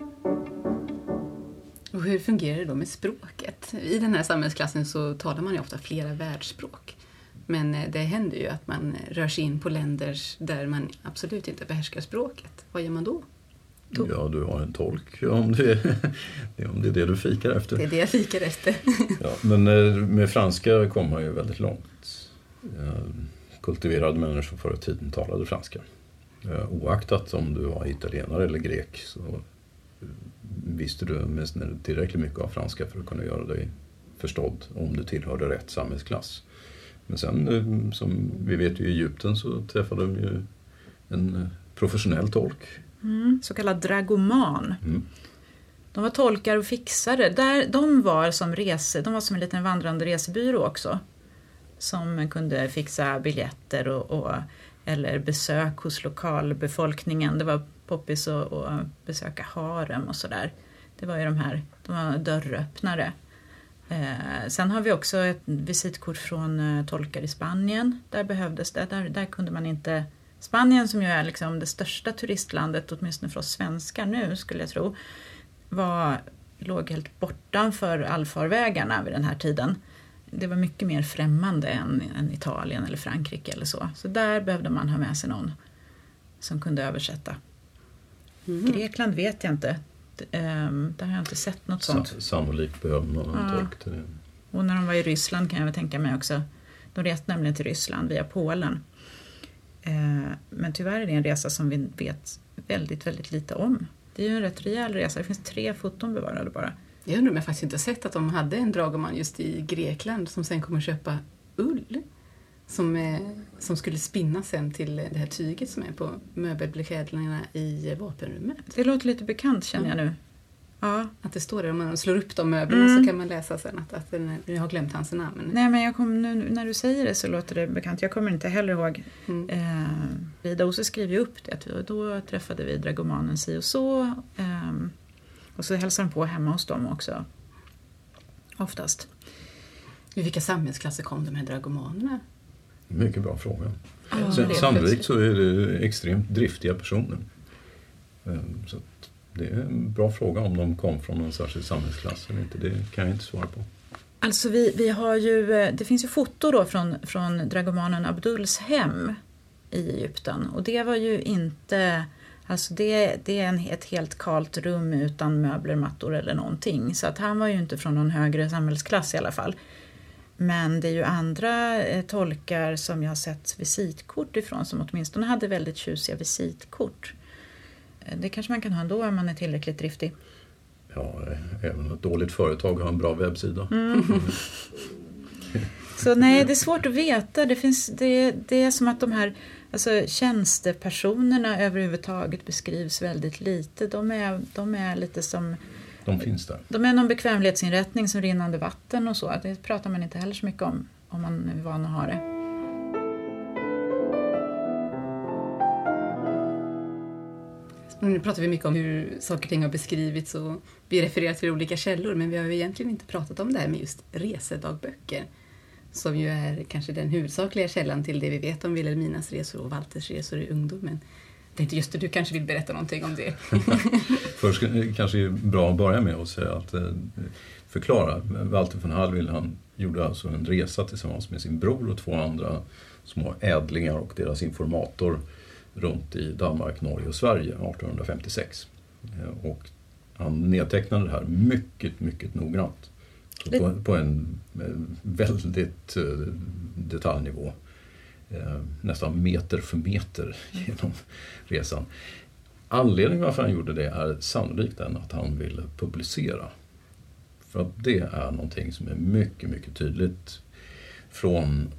[SPEAKER 1] Och hur fungerar det då med språket? I den här samhällsklassen så talar man ju ofta flera världsspråk. Men eh, det händer ju att man eh, rör sig in på länder där man absolut inte behärskar språket. Vad gör man då? Då-
[SPEAKER 3] Ja, du har en tolk om det, om det är det du fikar efter.
[SPEAKER 1] Det är det jag fikar efter.
[SPEAKER 3] Ja, men eh, med franska kom man ju väldigt långt. Kultiverade människor förr i tiden talade franska. Oaktat om du var italienare eller grek så visste du tillräckligt mycket av franska för att kunna göra dig förstådd om du tillhörde rätt samhällsklass. Men sen, eh, som vi vet i Egypten så träffade de ju en eh, professionell tolk.
[SPEAKER 2] Mm, så kallad dragoman.
[SPEAKER 3] Mm.
[SPEAKER 2] De var tolkar och fixare. Där, de var som rese, de var som en liten vandrande resebyrå också. Som kunde fixa biljetter och, och, eller besök hos lokalbefolkningen. Det var poppis att besöka harem och sådär. Det var ju de här, de var dörröppnare. Eh, sen har vi också ett visitkort från eh, tolkar i Spanien. Där behövdes det. Där, där kunde man inte... Spanien som ju är liksom det största turistlandet, åtminstone för oss svenskar nu skulle jag tro, var, låg helt bortanför allfarvägarna vid den här tiden. Det var mycket mer främmande än, än Italien eller Frankrike eller så. Så där behövde man ha med sig någon som kunde översätta.
[SPEAKER 1] Mm.
[SPEAKER 2] Grekland vet jag inte. Ehm, Där har jag inte sett något sånt.
[SPEAKER 3] Sannolikt behöver man en
[SPEAKER 2] Ja.
[SPEAKER 3] tolk till det.
[SPEAKER 2] Och när de var i Ryssland kan jag väl tänka mig också. De reste nämligen till Ryssland via Polen. Eh, Men tyvärr är det en resa som vi vet väldigt, väldigt lite om. Det är ju en rätt rejäl resa. Det finns tre foton bevarade bara.
[SPEAKER 1] Jag undrar om jag faktiskt inte har sett att de hade en dragoman just i Grekland som sen kommer köpa ull. Som, är, som skulle spinna sen till det här tyget som är på möbelbeklädnaderna i vapenrummet.
[SPEAKER 2] Det låter lite bekant känner jag nu. Ja.
[SPEAKER 1] Att det står där, om man slår upp de möblerna
[SPEAKER 2] Mm.
[SPEAKER 1] så kan man läsa sen att, att den jag har glömt hans namn.
[SPEAKER 2] Nej men jag kom, nu, när du säger det så låter det bekant. Jag kommer inte heller ihåg.
[SPEAKER 1] Mm.
[SPEAKER 2] Eh, Vida Ose skriver ju upp det. att vi- Då träffade vi dragomanen si och så. ehm, och så hälsar de på hemma hos dem också. Oftast.
[SPEAKER 1] I vilka samhällsklasser kom de här dragomanerna?
[SPEAKER 3] Mycket bra fråga.
[SPEAKER 2] Ja,
[SPEAKER 3] Sen, sannolikt så är det extremt driftiga personer. Eh, Så att det är en bra fråga om de kom från någon särskild samhällsklass eller inte. Det kan jag inte svara på.
[SPEAKER 2] Alltså vi, vi har ju, eh, det finns ju foto då från, från dragomanen Abduls hem i Egypten. Och det var ju inte, alltså det, det är en, ett helt kalt rum utan möbler, mattor eller någonting. Så att han var ju inte från någon högre samhällsklass i alla fall. Men det är ju andra eh, tolkar som jag har sett visitkort ifrån som åtminstone hade väldigt tjusiga visitkort. Eh, Det kanske man kan ha ändå om man är tillräckligt driftig.
[SPEAKER 3] Ja, eh, även ett dåligt företag har en bra webbsida.
[SPEAKER 2] Så nej, det är svårt att veta. Det, finns, det, det är som att de här alltså, tjänstepersonerna överhuvudtaget beskrivs väldigt lite. De är, de är lite som
[SPEAKER 3] De finns där.
[SPEAKER 2] de är någon bekvämlighetsinrättning som rinnande vatten och så. Det pratar man inte heller så mycket om, om man är van att ha det.
[SPEAKER 1] Nu pratar vi mycket om hur saker och ting har beskrivits och vi refererar till olika källor men vi har ju egentligen inte pratat om det här med just resedagböcker. Som ju är kanske den huvudsakliga källan till det vi vet om Wilhelminas resor och Walters resor i ungdomen. Tänkte just det, du kanske vill berätta någonting om det?
[SPEAKER 3] Först kanske det är bra att börja med att säga att eh, förklara. Walter von Hallwyl han gjorde alltså en resa tillsammans med sin bror och två andra små ädlingar och deras informator runt i Danmark, Norge och Sverige 1856. Eh, Och han nedtecknade det här mycket, mycket noggrant. På, på en eh, väldigt detaljnivå. Eh, Nästan meter för meter genom resan. Anledningen varför han gjorde det är sannolikt den att han ville publicera. För att det är någonting som är mycket, mycket tydligt från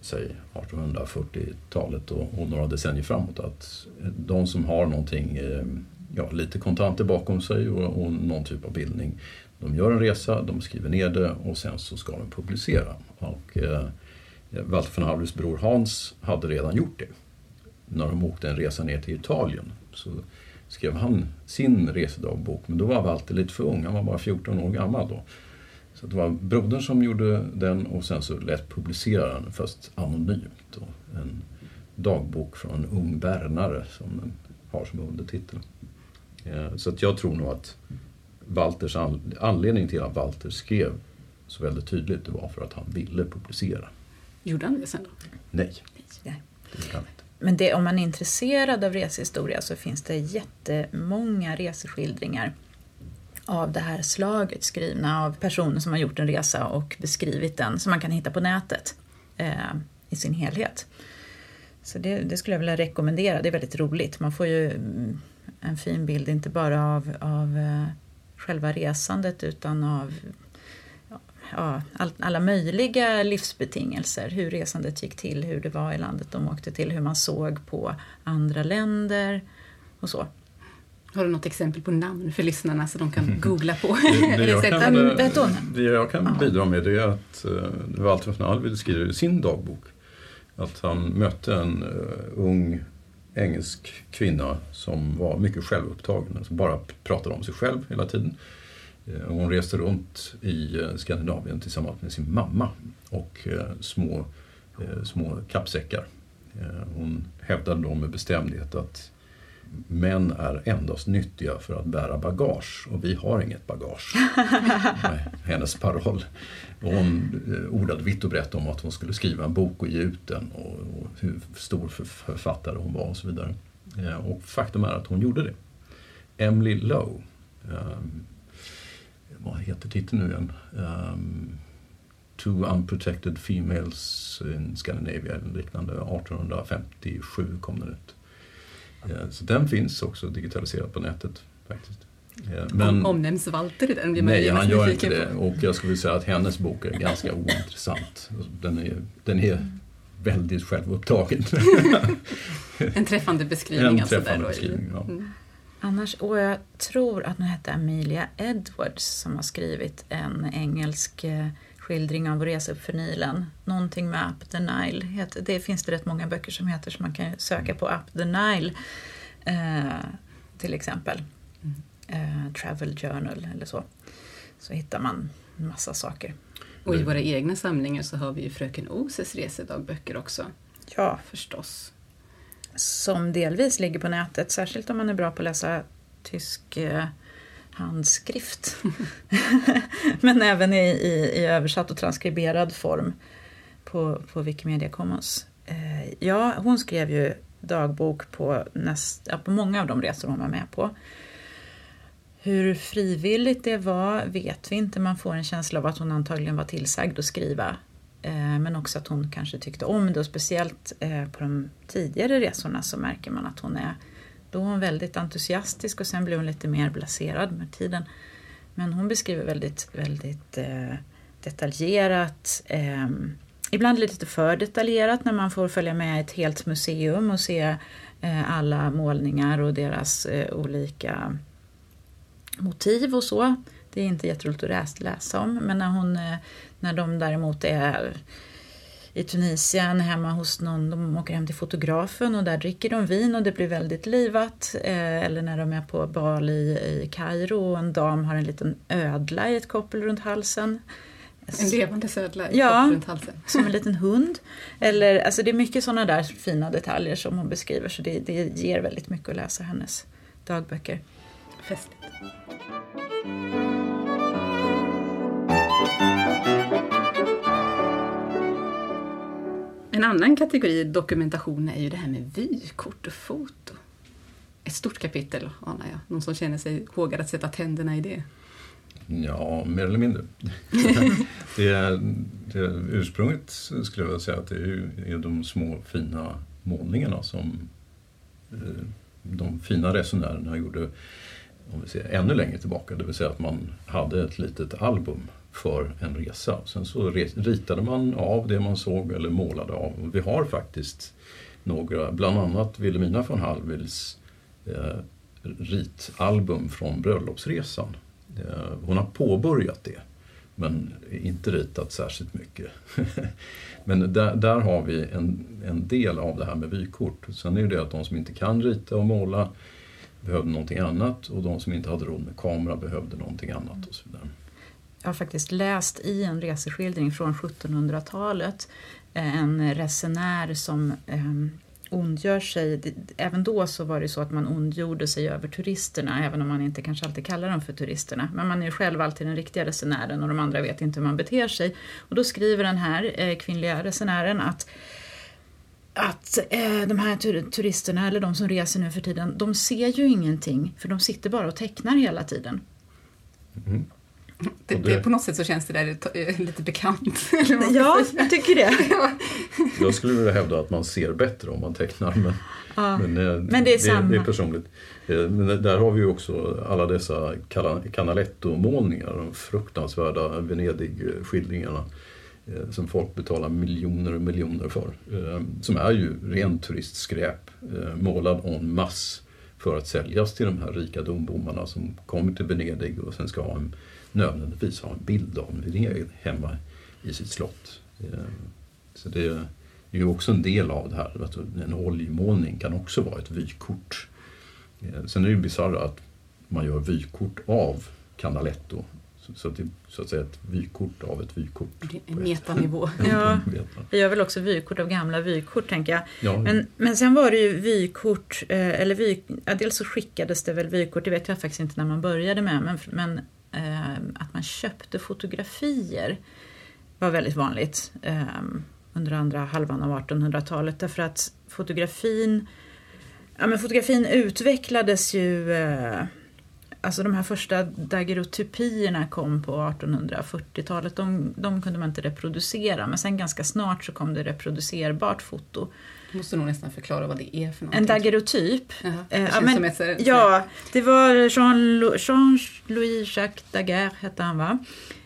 [SPEAKER 3] säg 1840-talet och, och några decennier framåt. Att de som har någonting, eh, ja, lite kontanter bakom sig och, och någon typ av bildning. De gör en resa, de skriver ner det och sen så ska de publicera. Och, eh, Walter von Hallwyls bror Hans hade redan gjort det. När de åkte en resa ner till Italien så skrev han sin resedagbok. Men då var Walter lite för ung, han var bara 14 år gammal då. Så det var brodern som gjorde den och sen så lät publicera den fast anonymt. Då. En dagbok från en ung bärnare som den har som undertitel. Eh, så att jag tror nog att Walters anledning till att Walter skrev så väldigt tydligt det var för att han ville publicera.
[SPEAKER 1] Gjorde han det sen då?
[SPEAKER 3] Nej,
[SPEAKER 2] Nej.
[SPEAKER 3] det.
[SPEAKER 2] Men det, om man är intresserad av resehistoria så finns det jättemånga reseskildringar av det här slaget skrivna av personer som har gjort en resa och beskrivit den som man kan hitta på nätet eh, i sin helhet. Så det, det skulle jag vilja rekommendera, det är väldigt roligt. Man får ju mm, en fin bild inte bara av, av eh, själva resandet utan av ja, all, alla möjliga livsbetingelser. Hur resandet gick till, hur det var i landet de åkte till, hur man såg på andra länder och så.
[SPEAKER 1] Har du något exempel på namn för lyssnarna så de kan googla på?
[SPEAKER 3] Det, det, jag, kan, eh, det jag kan
[SPEAKER 2] Ja.
[SPEAKER 3] bidra med det är att uh, Walter von Hallwyl skriver i sin dagbok att han mötte en eh, ung engelsk kvinna som var mycket självupptagen, alltså bara pratade om sig själv hela tiden. Eh, Hon reste runt i eh, Skandinavien tillsammans med sin mamma och eh, små, små kappsäckar. Hon hävdade då med bestämdhet att män är endast nyttiga för att bära bagage och vi har inget bagage. Hennes paroll. Och hon ordade vitt och brett om att hon skulle skriva en bok och ge ut den och, och hur stor för- författare hon var och så vidare. Och faktum är att hon gjorde det. Emily Lowe, vad heter titeln nu igen? Um, Two Unprotected Females in Scandinavia eller liknande. 1857 kom den ut. Eh, Så den finns också digitaliserad på nätet faktiskt. Eh,
[SPEAKER 1] Om, omnämns Walter i den? blir
[SPEAKER 3] Nej, han gör inte det.
[SPEAKER 1] på.
[SPEAKER 3] Och jag skulle säga att hennes bok är ganska ointressant. Den är, den är väldigt självupptagen.
[SPEAKER 1] en träffande beskrivning.
[SPEAKER 3] En
[SPEAKER 1] alltså
[SPEAKER 3] träffande
[SPEAKER 1] där
[SPEAKER 3] beskrivning, ja.
[SPEAKER 1] Mm.
[SPEAKER 2] Annars, och jag tror att hon hette Amelia Edwards som har skrivit en engelsk eh, skildring av vår resa upp för Nilen. Någonting med Up the Nile. heter- Det finns det rätt många böcker som heter så man kan söka på Up the Nile eh, till exempel. Eh, Travel Journal eller så. Så hittar man en massa saker.
[SPEAKER 1] Och i våra egna samlingar så har vi ju Fröken Oses resedagböcker också.
[SPEAKER 2] Ja,
[SPEAKER 1] Förstås
[SPEAKER 2] som delvis ligger på nätet, särskilt om man är bra på att läsa tysk eh, handskrift. Men även i, i, i översatt och transkriberad form på, på Wikimedia Commons. Eh, ja, hon skrev ju dagbok på, näst, ja, på många av de resor hon var med på. Hur frivilligt det var vet vi inte. Man får en känsla av att hon antagligen var tillsagd att skriva. Eh, men också att hon kanske tyckte om det och speciellt eh, på de tidigare resorna så märker man att hon är då hon väldigt entusiastisk och sen blir hon lite mer blaserad med tiden. Men hon beskriver väldigt, väldigt eh, detaljerat. Ehm, ibland lite för detaljerat när man får följa med ett helt museum och se alla målningar och deras olika motiv och så. Det är inte jätteroligt att läsa om. Men när, hon, när de däremot är i Tunisien hemma hos någon, de åker hem till fotografen och där dricker de vin och det blir väldigt livat. Eh, eller när de är på bal i, Kairo och en dam har en liten ödla i ett koppel runt halsen.
[SPEAKER 1] En levande södla i
[SPEAKER 2] Ja.
[SPEAKER 1] kopp runt halsen.
[SPEAKER 2] Som en liten hund. Eller, alltså det är mycket sådana där fina detaljer som hon beskriver så det, det ger väldigt mycket att läsa hennes dagböcker.
[SPEAKER 1] Festligt. En annan kategori dokumentation är ju det här med vykort och foto. Ett stort kapitel, anar jag. Någon som känner sig hågad att sätta tänderna i det.
[SPEAKER 3] Ja, mer eller mindre. det är, det ursprunget skulle jag vilja säga att det är, är de små fina målningarna som eh, de fina resenärerna gjorde om vi ser ännu längre tillbaka. Det vill säga att man hade ett litet album för en resa. Sen så ritade man av det man såg eller målade av. Vi har faktiskt några, bland annat Wilhelmina von Hallwyls eh, ritalbum från bröllopsresan. Eh, Hon har påbörjat det, men inte ritat särskilt mycket. men där, där har vi en, en del av det här med vykort. Sen är det det att de som inte kan rita och måla behövde någonting annat och de som inte hade råd med kamera behövde någonting annat och så vidare.
[SPEAKER 2] Jag har faktiskt läst i en reseskildring från 1700-talet eh, en resenär som eh, ondgör sig. Även då så var det så att man ondgjorde sig över turisterna, även om man inte kanske alltid kallar dem för turisterna. Men man är ju själv alltid den riktiga resenären och de andra vet inte hur man beter sig. Och då skriver den här eh, kvinnliga resenären att att eh, de här turisterna, eller de som reser nu för tiden, de ser ju ingenting för de sitter bara och tecknar hela tiden.
[SPEAKER 1] Mm-hmm.
[SPEAKER 3] Det, det-
[SPEAKER 1] det, på något sätt så känns det där eh, lite bekant.
[SPEAKER 2] Ja, jag tycker det.
[SPEAKER 3] Jag skulle vilja hävda att man ser bättre om man tecknar men,
[SPEAKER 2] Ja.
[SPEAKER 3] men, eh,
[SPEAKER 2] Men det är samma.
[SPEAKER 3] det är personligt. Eh, Men där har vi ju också alla dessa Canaletto-målningar, de fruktansvärda Venedig-skildringarna som folk betalar miljoner och miljoner för. Som är ju rent turistskräp, målad en masse för att säljas till de här rika dombomarna som kommer till Venedig och sen ska ha en, nödvändigtvis ha en bild av Venedig hemma i sitt slott. Eh, Så det är ju också en del av det här. Att en oljemålning kan också vara ett vykort. Eh, Sen är det ju bisarrt att man gör vykort av Canaletto. Så- det är så att säga ett vykort av ett vykort.
[SPEAKER 1] En metanivå.
[SPEAKER 2] Ja. Vi gör väl också vykort av gamla vykort tänker jag.
[SPEAKER 3] Ja,
[SPEAKER 2] Men, men sen var det ju vykort, eh, eller vy, ja, dels så skickades det väl vykort, det vet jag faktiskt inte när man började med, men, men Ehm, att man köpte fotografier var väldigt vanligt eh, under andra halvan av 1800-talet därför att fotografin, ja, men fotografin utvecklades ju eh, Alltså de här första daguerreotypierna kom på 1840-talet. De, de kunde man inte reproducera men sen ganska snart så kom det reproducerbart foto.
[SPEAKER 1] Du måste nog nästan förklara vad det är för någonting.
[SPEAKER 2] En daguerreotyp.
[SPEAKER 1] Jaha, det
[SPEAKER 2] Eh, ja, men-
[SPEAKER 1] ett
[SPEAKER 2] Ja, det var Jean- Jean-Louis Jacques Daguerre hette han va?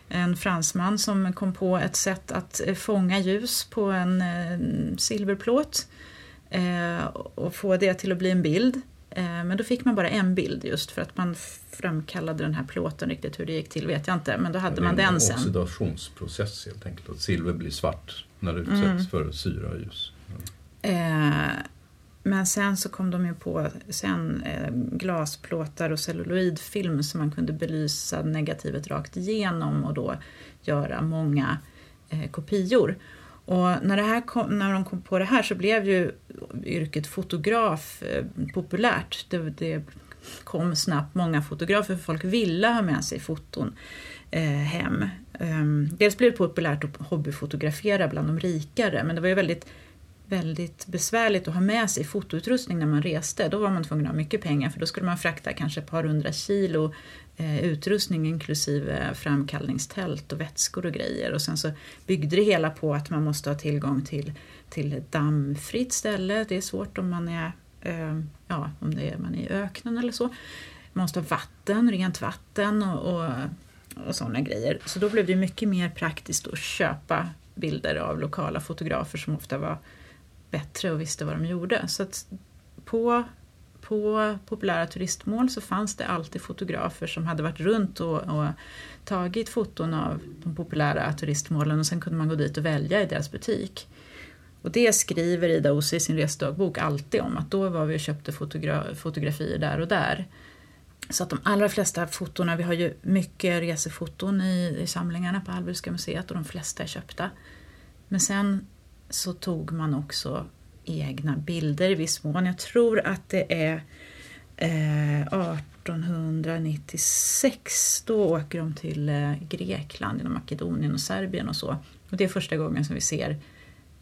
[SPEAKER 2] en fransman som kom på ett sätt att eh, fånga ljus på en eh, silverplåt eh, och få det till att bli en bild. Men då fick man bara en bild just för att man framkallade den här plåten. Riktigt hur det gick till vet jag inte, men då hade man den sen.
[SPEAKER 3] Det är en oxidationsprocess helt enkelt. Att silver blir svart när det utsätts mm. för syra och ljus.
[SPEAKER 2] Eh, men sen så kom de ju på sen eh, glasplåtar och celluloidfilm som man kunde belysa negativet rakt igenom och då göra många eh, kopior. Och när, det här kom, när de kom på det här så blev ju yrket fotograf eh, populärt. Det, det, kom snabbt många fotografer för folk ville ha med sig foton eh, hem. Um, dels blev det populärt att hobbyfotografera bland de rikare men det var ju väldigt väldigt besvärligt att ha med sig fotoutrustning när man reste. Då var man tvungen att ha mycket pengar för då skulle man frakta kanske ett par hundra kilo Eh, utrustning inklusive framkallningstält och vätskor och grejer. Och sen så byggde det hela på att man måste ha tillgång till, till ett dammfritt ställe. Det är svårt om man är, eh, ja, om det är, man är i öknen eller så. Man måste ha vatten, rent vatten och, och, och sådana grejer. Så då blev det mycket mer praktiskt att köpa bilder av lokala fotografer som ofta var bättre och visste vad de gjorde. Så att på, på populära turistmål så fanns det alltid fotografer som hade varit runt och, och tagit foton av de populära turistmålen och sen kunde man gå dit och välja i deras butik. Och det skriver Ida Ose i sin resdagbok alltid om, att då var vi och köpte fotogra fotografier där och där. Så att de allra flesta fotona, vi har ju mycket resefoton i, i samlingarna på Hallwylska museet och de flesta är köpta. Men sen så tog man också egna bilder i viss mån. Jag tror att det är eh, 1896, då åker de till eh, Grekland, Makedonien och Serbien och så. Och det är första gången som vi ser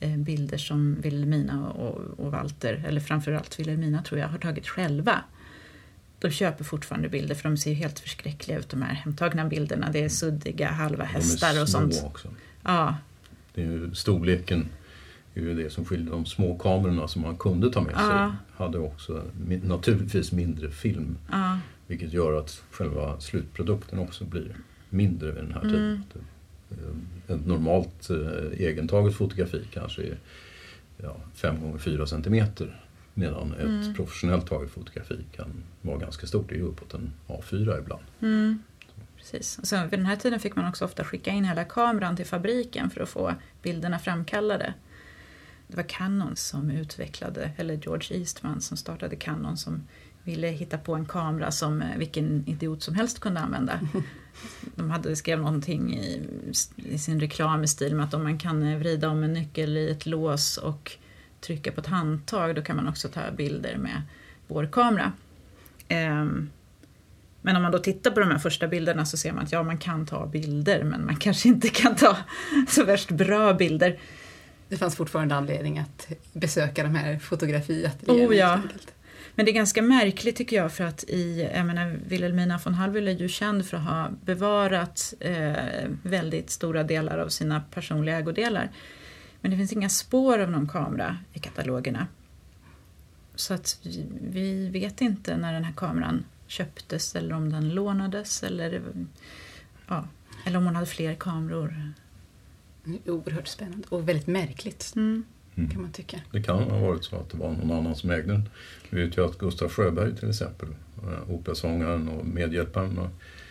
[SPEAKER 2] eh, bilder som Wilhelmina och, och Walter, eller framförallt Wilhelmina tror jag, har tagit själva. De köper fortfarande bilder för de ser helt förskräckliga ut de här hemtagna bilderna. Det är suddiga halva hästar och sånt. De är små också.
[SPEAKER 3] Ja. Det är ju storleken ju det som skiljer de små kamerorna som man kunde ta med sig. Ja. Hade också naturligtvis mindre film. Ja. Vilket gör att själva slutprodukten också blir mindre vid den här tiden. Mm. Eh, ett normalt eh, egentaget fotografi kanske är ja, 5 gånger 4 centimeter. Medan ett mm. professionellt taget fotografi kan vara ganska stort. Det är uppåt en A4 ibland.
[SPEAKER 2] Mm. Precis. Och sen, vid den här tiden fick man också ofta skicka in hela kameran till fabriken för att få bilderna framkallade det var Canon som utvecklade, eller George Eastman som startade Canon som ville hitta på en kamera som eh, vilken idiot som helst kunde använda. De hade, skrev någonting i, i sin reklam i stil med att om man kan eh, vrida om en nyckel i ett lås och trycka på ett handtag då kan man också ta bilder med vår kamera. Um, men om man då tittar på de här första bilderna så ser man att ja, man kan ta bilder men man kanske inte kan ta så värst bra bilder
[SPEAKER 1] det fanns fortfarande anledning att besöka de här fotografiateljéerna.
[SPEAKER 2] Oh, ja. Men det är ganska märkligt tycker jag för att i, jag menar, Wilhelmina von Hallwyl är ju känd för att ha bevarat eh, väldigt stora delar av sina personliga ägodelar. Men det finns inga spår av någon kamera i katalogerna. Så att vi, vi vet inte när den här kameran köptes eller om den lånades eller, ja, eller om hon hade fler kameror
[SPEAKER 1] oerhört spännande och väldigt märkligt. Mm. Kan man tycka.
[SPEAKER 3] Det kan ha varit så att det var någon annan som ägde den. Vi vet ju att Gustaf Sjöberg till exempel, eh, operasångaren och medhjälparen,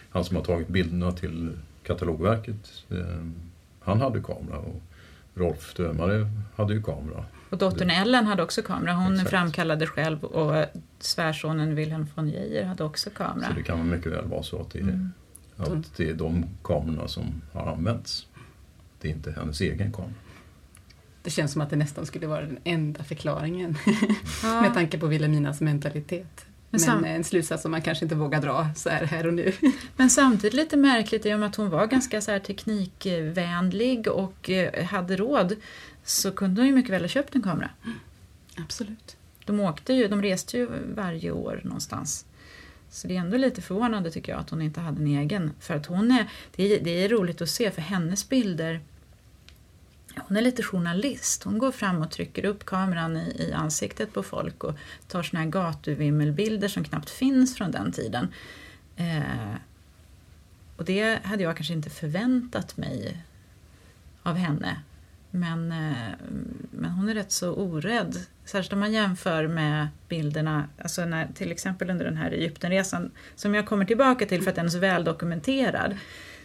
[SPEAKER 3] han som har tagit bilderna till katalogverket, eh, han hade kamera. Och Rolf Dömare hade ju kamera.
[SPEAKER 2] Och dottern Ellen hade också kamera. Hon Exakt. framkallade själv och svärsonen Wilhelm von Geijer hade också kamera.
[SPEAKER 3] Så det kan mycket väl vara så att det är, mm. att det är de kamerorna som har använts det är inte hennes egen kamera.
[SPEAKER 1] Det känns som att det nästan skulle vara den enda förklaringen ja. med tanke på Wilhelminas mentalitet. Men, Men en slutsats som man kanske inte vågar dra så här, här och nu.
[SPEAKER 2] Men samtidigt lite märkligt i och med att hon var ganska så här teknikvänlig och eh, hade råd så kunde hon ju mycket väl ha köpt en kamera.
[SPEAKER 1] Absolut.
[SPEAKER 2] De, åkte ju, de reste ju varje år någonstans. Så det är ändå lite förvånande tycker jag att hon inte hade en egen. För att hon är, det är, det är roligt att se för hennes bilder hon är lite journalist. Hon går fram och trycker upp kameran i, i ansiktet på folk och tar såna här gatuvimmelbilder som knappt finns från den tiden. Eh, och det hade jag kanske inte förväntat mig av henne. Men, eh, men hon är rätt så orädd. Särskilt om man jämför med bilderna, alltså när, till exempel under den här Egyptenresan, som jag kommer tillbaka till för att den är så väldokumenterad,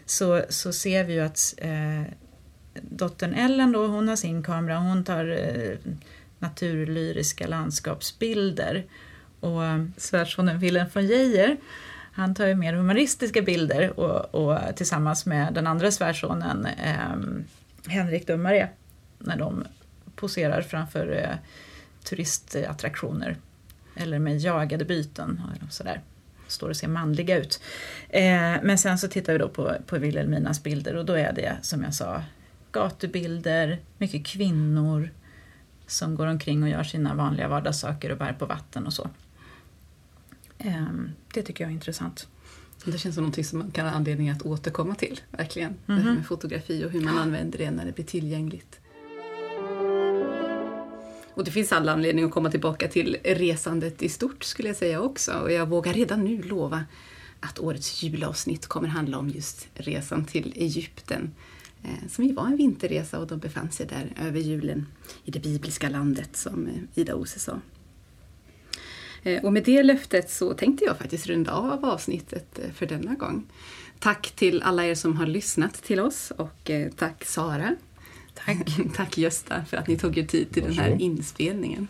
[SPEAKER 2] så, så ser vi ju att eh, dottern Ellen då, hon har sin kamera, hon tar eh, naturlyriska landskapsbilder. Och eh, svärsonen Wilhelm von Geijer, han tar ju mer humoristiska bilder och, och tillsammans med den andra svärsonen eh, Henrik Dummare när de poserar framför eh, turistattraktioner eller med jagade byten och sådär. Står och ser manliga ut. Eh, men sen så tittar vi då på, på Wilhelminas bilder och då är det som jag sa gatubilder, mycket kvinnor som går omkring och gör sina vanliga vardagssaker och bär på vatten och så. Eh, det tycker jag är intressant.
[SPEAKER 1] Det känns som något som man kan ha anledning att återkomma till, verkligen. Mm -hmm. Med fotografi och hur man använder det när det blir tillgängligt. Och det finns all anledning att komma tillbaka till resandet i stort skulle jag säga också. Och jag vågar redan nu lova att årets julavsnitt kommer handla om just resan till Egypten. Eh, som ju var en vinterresa och de befann sig där över julen i det bibliska landet som Ida Ose sa. Eh, och med det löftet så tänkte jag faktiskt runda av avsnittet eh, för denna gång. Tack till alla er som har lyssnat till oss och tack Sara
[SPEAKER 2] Tack.
[SPEAKER 1] Tack Gösta för att ni tog er tid till Varsågod. den här inspelningen.